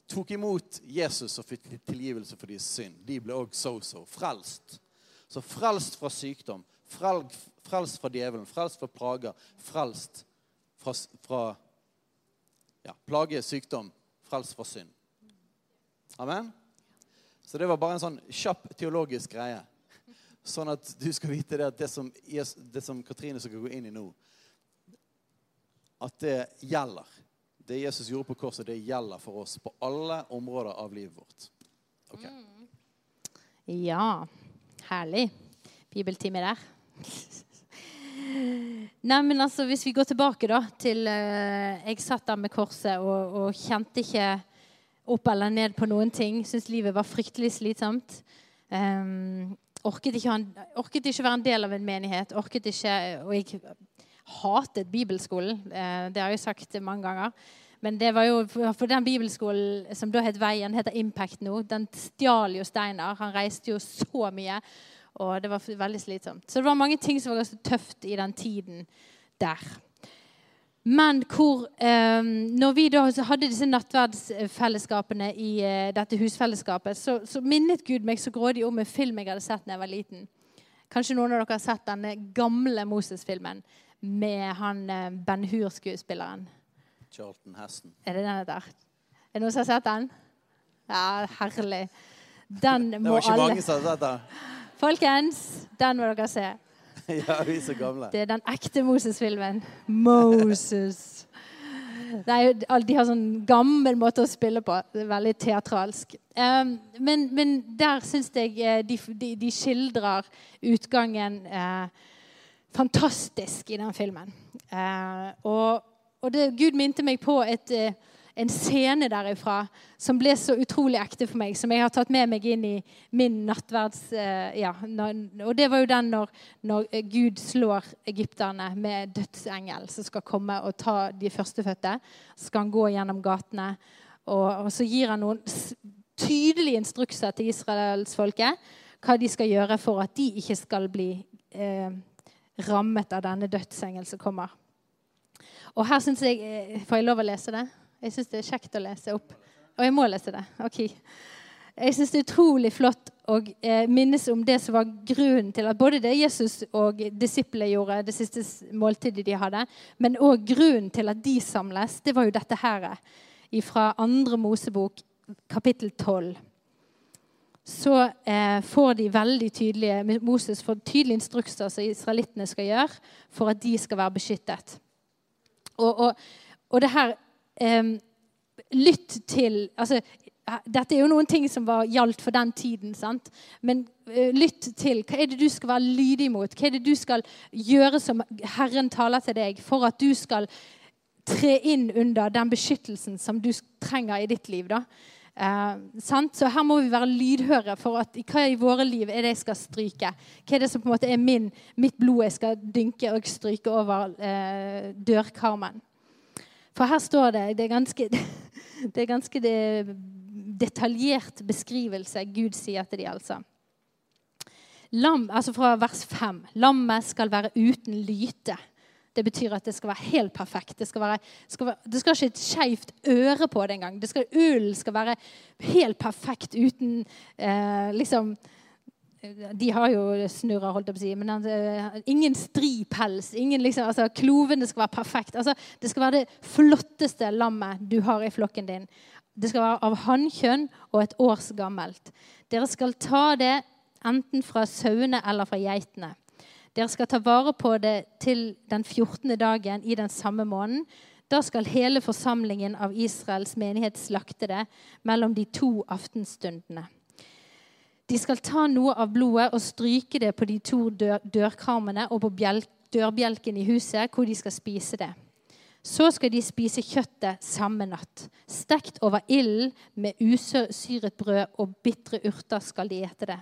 tok imot Jesus og fikk tilgivelse for deres synd. De ble òg so-so. Frelst. Så frelst fra sykdom, frelst fra djevelen, frelst fra plager, frelst fra, fra ja, plage, sykdom, frelst fra synd. Amen? Så det var bare en sånn kjapp teologisk greie. Sånn at du skal vite det at det som, det som Katrine skal gå inn i nå, at det gjelder. Det Jesus gjorde på korset, det gjelder for oss på alle områder av livet vårt. Okay. Ja. Herlig. Bibeltime der. Nei, men altså, Hvis vi går tilbake da, til uh, Jeg satt der med korset og, og, kjente ikke opp eller ned på noen ting. Syntes livet var fryktelig slitsomt. Um, orket, ikke, orket ikke være en del av en menighet. Orket ikke, Og jeg hatet bibelskolen. Uh, det har jeg sagt mange ganger. Men det var jo, for den bibelskolen som da het Veien, heter Impact nå, den stjal jo Steinar. Han reiste jo så mye, og det var veldig slitsomt. Så det var mange ting som var ganske tøft i den tiden der. Men hvor eh, Når vi da hadde disse nattverdsfellesskapene i eh, dette husfellesskapet, så, så, minnet Gud meg så grådig om en film jeg hadde sett da jeg var liten. Kanskje noen av dere har sett denne gamle Moses-filmen med han eh, Ben Hur-skuespilleren. Charlton Heston. Er det den heter? Er det noen som har sett den? Ja, herlig. Den må alle Det var ikke alle... mange som har sett den. Folkens, den må dere se. ja, vi er så gamle. Det er den ekte Moses-filmen. Moses. Nei, de har sånn gammel måte å spille på. Det er veldig teatralsk. Um, men, men, der syns jeg eh, de, de, de, skildrer utgangen uh, fantastisk i den filmen. Uh, og og det, Gud minte meg på et, eh, en scene derifra som ble så utrolig ekte for meg, som jeg har tatt med meg inn i min nattverds... Eh, ja, og det var jo den når, når Gud slår egypterne med dødsengel som skal komme og ta de førstefødte. Så skal han gå gjennom gatene, og, og så gir han noen tydelige instrukser til israelsfolket hva de skal gjøre for at de ikke skal bli eh, rammet av denne dødsengel som kommer. Og her syns jeg eh, Får jeg lov å lese det? Jeg syns det er kjekt å lese opp. Og jeg må lese det. Ok. Jeg syns det er utrolig flott å eh, minnes om det som var grunnen til at både det Jesus og disiplene gjorde, det siste måltidet de hadde, men òg grunnen til at de samles, det var jo dette her fra andre Mosebok, kapittel 12 så eh, får de veldig tydelige Moses får tydelige instrukser som israelittene skal gjøre for at de skal være beskyttet. Og, og, og det her eh, Lytt til altså, dette er jo noen ting som var gjaldt for den tiden. sant? Men uh, lytt til. Hva er det du skal være lydig mot? Hva er det du skal gjøre som Herren taler til deg, for at du skal tre inn under den beskyttelsen som du trenger i ditt liv? da? Uh, så her må vi være lydhøre for at hva i våre liv er det jeg skal stryke. Hva er det som på en måte er min, mitt blod jeg skal dynke og stryke over uh, dørkarmen. For her står det Det er ganske, det er ganske det, detaljert beskrivelse Gud sier til dem, altså. Lam, altså fra vers 5. Lammet skal være uten lyte. Det betyr at det skal være helt perfekt. Det skal, være, skal være, det skal ikke et skeivt øre på det engang. Ull skal være helt perfekt uten eh, liksom de har jo snurrer, holdt jeg på å si, men uh, ingen stri pels. Ingen, liksom, altså, Klovene skal være perfekt. Altså, det skal være det flotteste lammet du har i flokken din. Det skal være av hannkjønn og et års gammelt. Dere skal ta det enten fra sauene eller fra geitene. Dere skal ta vare på det til den 14. dagen i den samme måneden. Da skal hele forsamlingen av Israels menighet slakte det mellom de to aftenstundene. De skal ta noe av blodet og stryke det på de to dør dørkarmene og på dørbjelken i huset, hvor de skal spise det. Så skal de spise kjøttet samme natt. Stekt over ilden med usyret brød og bitre urter skal de ete det.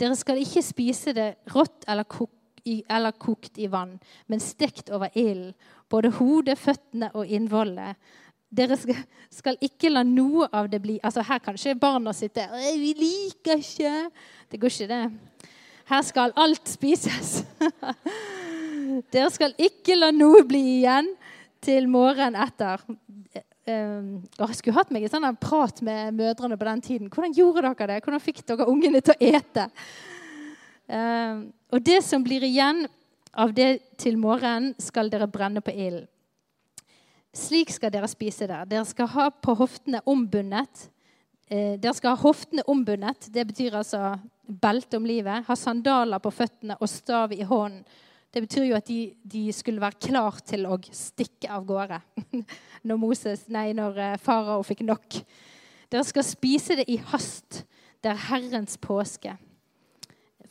Dere skal ikke spise det rått eller kokt i, eller kokt i vann, men stekt over ilden, både hodet, føttene og innvollet. Dere skal, ikke la noe av det bli Altså Her kan ikke barna sitte 'Vi liker ikke' Det går ikke, det. Her skal alt spises. Dere skal ikke la noe bli igjen til morgenen etter. Um, jeg skulle hatt meg en sånn prat med mødrene på den tiden. Hvordan gjorde dere det? Hvordan fikk dere ungene til å ete? Um, og det som blir igjen av det til morgenen, skal dere brenne på ilden. Slik skal dere spise der. Dere skal ha på hoftene ombundet. Eh, dere skal ha hoftene ombundet. Det betyr altså belte om livet. Ha sandaler på føttene og stav i hånden. Det betyr jo at de, de skulle være klar til å stikke av gårde når, Moses, nei, når eh, farao fikk nok. Dere skal spise det i hast. Det er Herrens påske.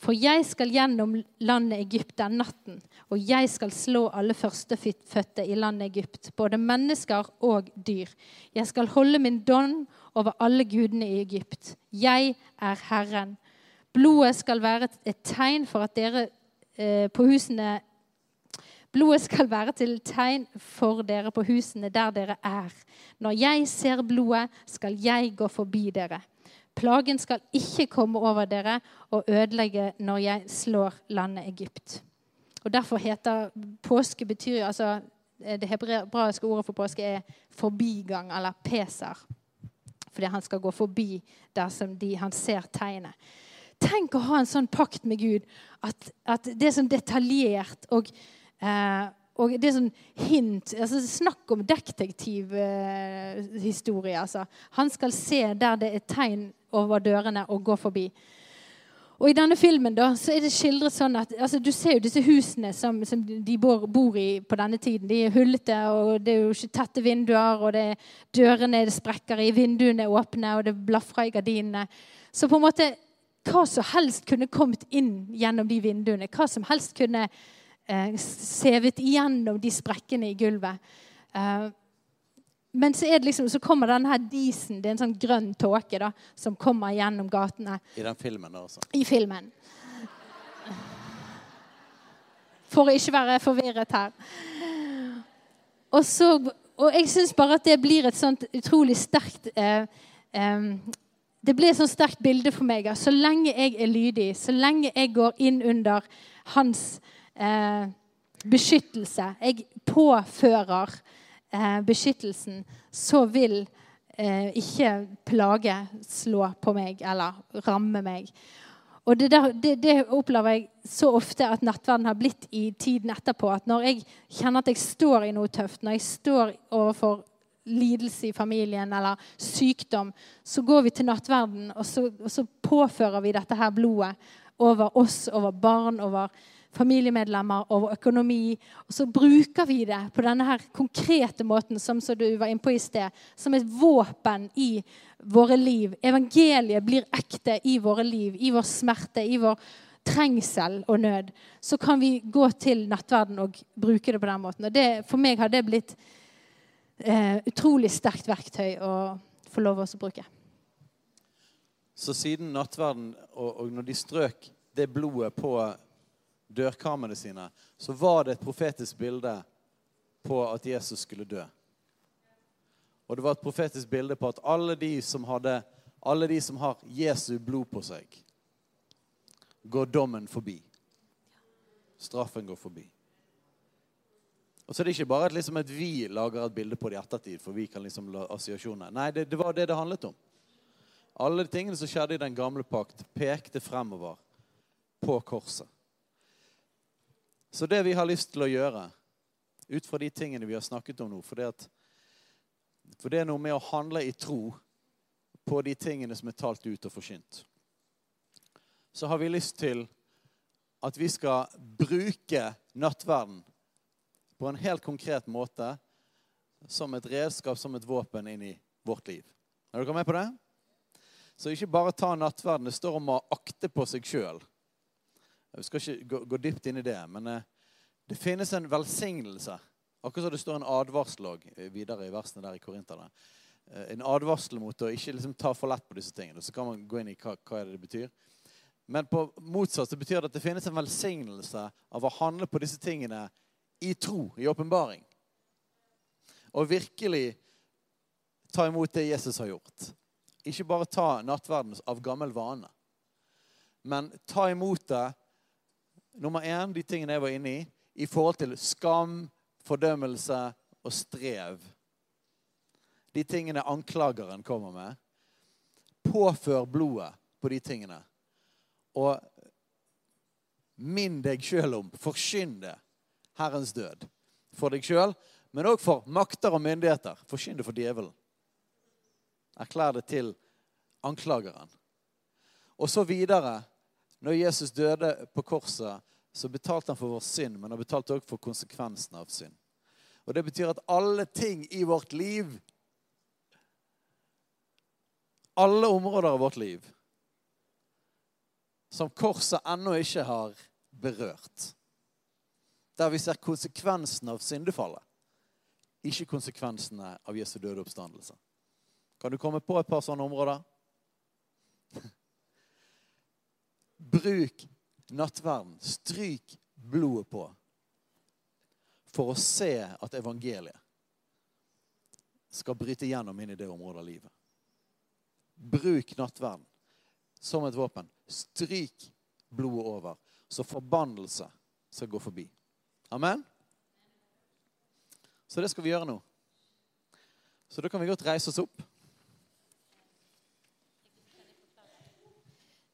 For jeg skal gjennom landet Egypt den natten, og jeg skal slå alle førstefødte i landet Egypt, både mennesker og dyr. Jeg skal holde min dom over alle gudene i Egypt. Jeg er Herren. Blodet skal være et tegn for at dere eh, på husene Blodet skal være til tegn for dere på husene der dere er. Når jeg ser blodet, skal jeg gå forbi dere. Plagen skal ikke komme over dere og ødelegge når jeg slår landet Egypt. Og Derfor heter påske betyr altså Det hebraiske ordet for påske er forbigang, eller peser. Fordi han skal gå forbi der de, han ser tegnet. Tenk å ha en sånn pakt med Gud. At, at det er sånn detaljert og eh, og det er sånn hint altså Snakk om detektivhistorie. Eh, altså. Han skal se der det er tegn over dørene, og gå forbi. Og I denne filmen da, så er det skildret sånn at altså, Du ser jo disse husene som, som de bor, bor, i på denne tiden. De er hullete, og det er jo ikke tette vinduer. og er Dørene det sprekker i, vinduene er åpne, og det blafrer i gardinene. Så på en måte hva som helst kunne kommet inn gjennom de vinduene. Hva som helst kunne sevet igjennom de sprekkene i gulvet. Eh, men så, liksom, så, kommer denne disen. Det er en sånn grønn tåke da, som kommer gjennom gatene. I den filmen også? I filmen. For å ikke være forvirret her. Og, så, og jeg syns bare at det blir et sånt utrolig sterkt eh, eh, Det blir et sånt sterkt bilde for meg. Så lenge jeg er lydig, så lenge jeg går inn under hans eh, beskyttelse, jeg påfører eh, beskyttelsen, så vil eh, ikke plage slå på meg eller ramme meg. Og det, der, det, det, opplever jeg så ofte at nattverden har blitt i tiden etterpå. At når jeg kjenner at jeg står i noe tøft, når jeg står overfor lidelse i familien eller sykdom, så går vi til nattverden, og så, og så påfører vi dette her blodet over oss, over barn, over familiemedlemmer, over økonomi. Og så bruker vi det på denne her konkrete måten, som du var inne på i sted, som et våpen i våre liv. Evangeliet blir ekte i våre liv, i vår smerte, i vår trengsel og nød. Så kan vi gå til nattverden og bruke det på den måten. Og det, for meg har det blitt eh, utrolig sterkt verktøy å få lov å bruke. Så siden nattverden, og, og når de strøk det blodet på dørkarmene sine, så var det et profetisk bilde på at Jesus skulle dø. Og det var et profetisk bilde på at alle de som, hadde, alle de som har Jesu blod på seg, går dommen forbi. Straffen går forbi. Og så er det ikke bare at, liksom, at vi lager et bilde på det i ettertid, for vi kan liksom la. Nei, det, det var det det handlet om. Alle tingene som skjedde i den gamle pakt, pekte fremover på korset. Så det vi har lyst til å gjøre, ut fra de tingene vi har snakket om nå For det, at, for det er noe med å handle i tro på de tingene som er talt ut og forkynt. Så har vi lyst til at vi skal bruke nattverden på en helt konkret måte som et redskap, som et våpen inn i vårt liv. Er dere med på det? Så ikke bare ta nattverden. Det står om å akte på seg sjøl. Vi skal ikke gå, gå dypt inn i det, men eh, det finnes en velsignelse Akkurat som det står en advarsel eh, videre i versene der i Korinterne. Eh, En advarsel mot å ikke liksom ta for lett på disse tingene. Så kan man gå inn i hva, hva det betyr. Men på motsatt så betyr det at det finnes en velsignelse av å handle på disse tingene i tro, i åpenbaring. Og virkelig ta imot det Jesus har gjort. Ikke bare ta nattverden av gammel vane, men ta imot det Nummer én, de tingene jeg var inne i, i forhold til skam, fordømmelse og strev. De tingene anklageren kommer med. Påfør blodet på de tingene. Og minn deg sjøl om, forkynn det, Herrens død. For deg sjøl, men òg for makter og myndigheter. Forkynn det for djevelen. Erklær det til anklageren. Og så videre. Når Jesus døde på korset, så betalte han for vår synd, men han betalte også for konsekvensene av synd. Og Det betyr at alle ting i vårt liv Alle områder av vårt liv som korset ennå ikke har berørt. Der vi ser konsekvensene av syndefallet, ikke konsekvensene av Jesu døde oppstandelse. Kan du komme på et par sånne områder? Bruk nattverden. Stryk blodet på for å se at evangeliet skal bryte gjennom inn i det området av livet. Bruk nattverden som et våpen. Stryk blodet over, så forbannelse skal gå forbi. Amen? Så det skal vi gjøre nå. Så da kan vi godt reise oss opp.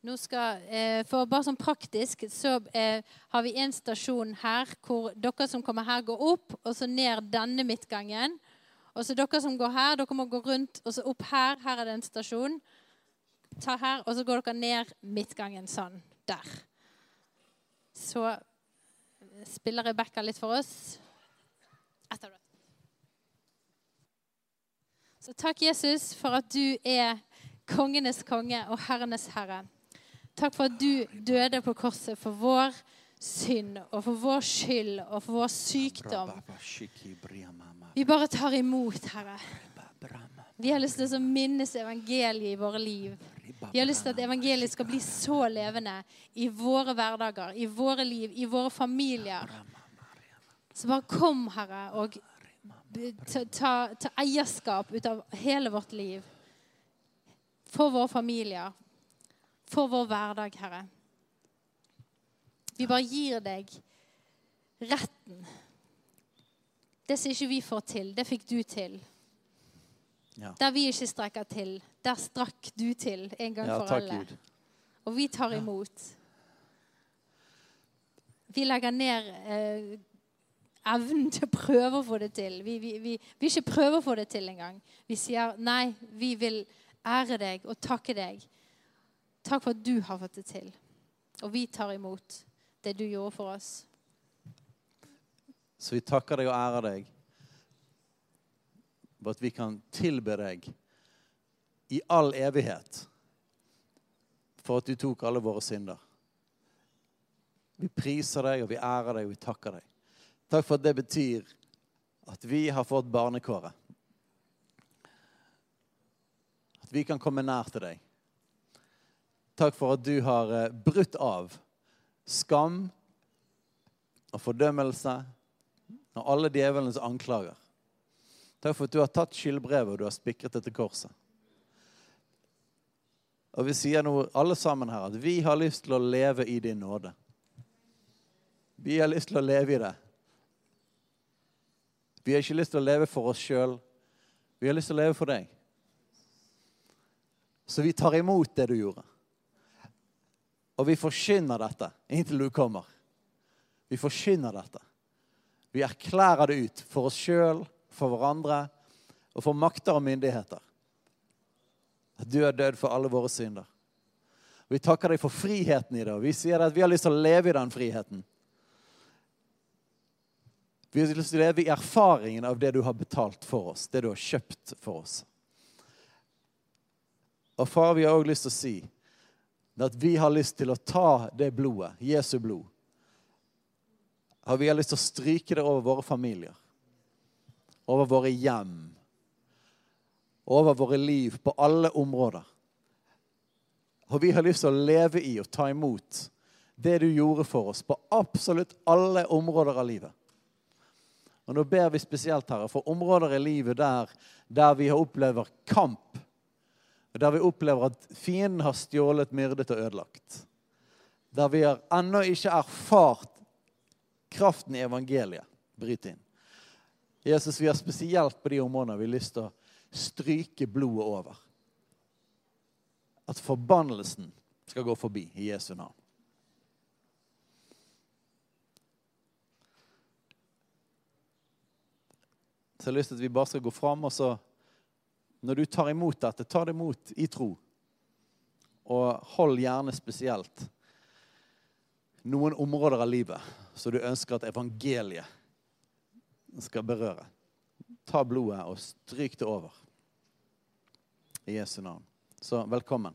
Nå skal, eh, for bare sånn praktisk så eh, har vi en stasjon her hvor dere som kommer her, går opp og så ned denne midtgangen. Og så dere som går her, dere må gå rundt og så opp her. Her er det en stasjon. Ta her, og så går dere ned midtgangen sånn. Der. Så spiller Rebekka litt for oss. Etter det. Så takk, Jesus, for at du er kongenes konge og herrenes herre. Takk for at du døde på korset for vår synd og for vår skyld og for vår sykdom. Vi bare tar imot, Herre. Vi har lyst til å minnes evangeliet i våre liv. Vi har lyst til at evangeliet skal bli så levende i våre hverdager, i våre liv, i våre familier. Så bare kom, Herre, og ta, ta, ta eierskap ut av hele vårt liv. For våre familier, for vår hverdag, Herre. Vi bare gir deg retten. Det som ikke vi får til, det fikk du til. Ja. Der vi ikke strekker til, der strakk du til en gang Ja, for takk, alle. Gud. Og vi tar imot. Vi legger ned eh, evnen til å prøve å få det til. Vi, vi, vi, vi ikke prøver å få det til engang. Vi sier nei, vi vil ære deg og takke deg. Takk for at du har fått det til. Og vi tar imot det du gjorde for oss. Så vi takker deg og ærer deg for at vi kan tilbe deg i all evighet for at du tok alle våre synder. Vi priser deg, og vi ærer deg, og vi takker deg. Takk for at det betyr at vi har fått barnekåret. At vi kan komme nær til deg. Takk for at du har eh, brutt av skam og fordømmelse og alle djevelens anklager. Takk for at du har tatt skyldbrevet og du har spikret det til korset. Og vi sier nå alle sammen her at vi har lyst til å leve i din nåde. Vi har lyst til å leve i det. Vi har ikke lyst til å leve for oss sjøl. Vi har lyst til å leve for deg. Så vi tar imot det du gjorde. Og vi forkynner dette inntil du kommer. Vi forkynner dette. Vi erklærer det ut for oss sjøl, for hverandre og for makter og myndigheter. At du er død for alle våre synder. Vi takker deg for friheten i det. og Vi sier at vi har lyst til å leve i den friheten. Vi har lyst til å leve i erfaringen av det du har betalt for oss, det du har kjøpt for oss. Og far, vi har òg lyst til å si at vi har lyst til å ta det blodet, Jesu blod, og vi har lyst til å stryke det over våre familier. over våre hjem, over våre liv, på alle områder. Og vi har lyst til å leve i og ta imot det du gjorde for oss på absolutt alle områder av livet. Og nå ber vi spesielt, Herre, for områder i livet der, der vi har opplever kamp. Der vi opplever at fienden har stjålet, myrdet og ødelagt. Der vi har ennå ikke erfart kraften i evangeliet bryte inn. Jesus, vi har spesielt på de områdene vi har lyst til å stryke blodet over. At forbannelsen skal gå forbi i Jesu navn. Så jeg har lyst til at vi bare skal gå fram, og så Når du tar imot dette, ta det imot i tro. Og hold gjerne spesielt noen områder av livet som du ønsker at evangeliet skal berøre. Ta blodet og stryk det over. I Jesu navn. Så velkommen.